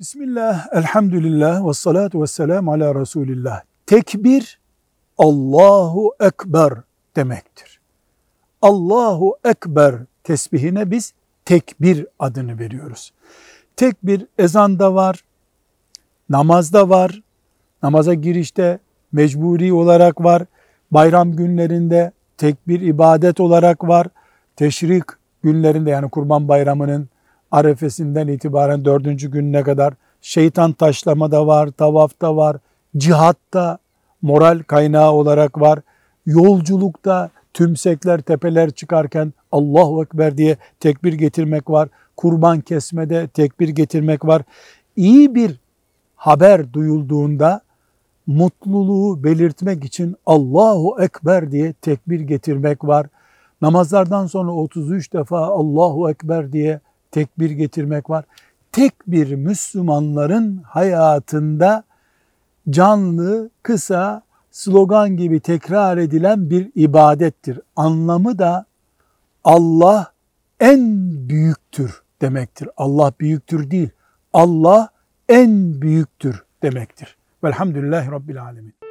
Bismillah, elhamdülillah, ve salatu ve selamu ala Resulillah. Tekbir, Allahu Ekber demektir. Allahu Ekber tesbihine biz tekbir adını veriyoruz. Tekbir ezanda var, namazda var, namaza girişte mecburi olarak var, bayram günlerinde tekbir ibadet olarak var, teşrik günlerinde yani kurban bayramının arefesinden itibaren dördüncü gününe kadar şeytan taşlama da var, tavafta var, cihatta moral kaynağı olarak var, yolculukta tümsekler, tepeler çıkarken Allahu Ekber diye tekbir getirmek var, kurban kesmede tekbir getirmek var. İyi bir haber duyulduğunda mutluluğu belirtmek için Allahu Ekber diye tekbir getirmek var. Namazlardan sonra 33 defa Allahu Ekber diye tekbir getirmek var. Tek bir Müslümanların hayatında canlı, kısa, slogan gibi tekrar edilen bir ibadettir. Anlamı da Allah en büyüktür demektir. Allah büyüktür değil. Allah en büyüktür demektir. Velhamdülillahi Rabbil Alemin.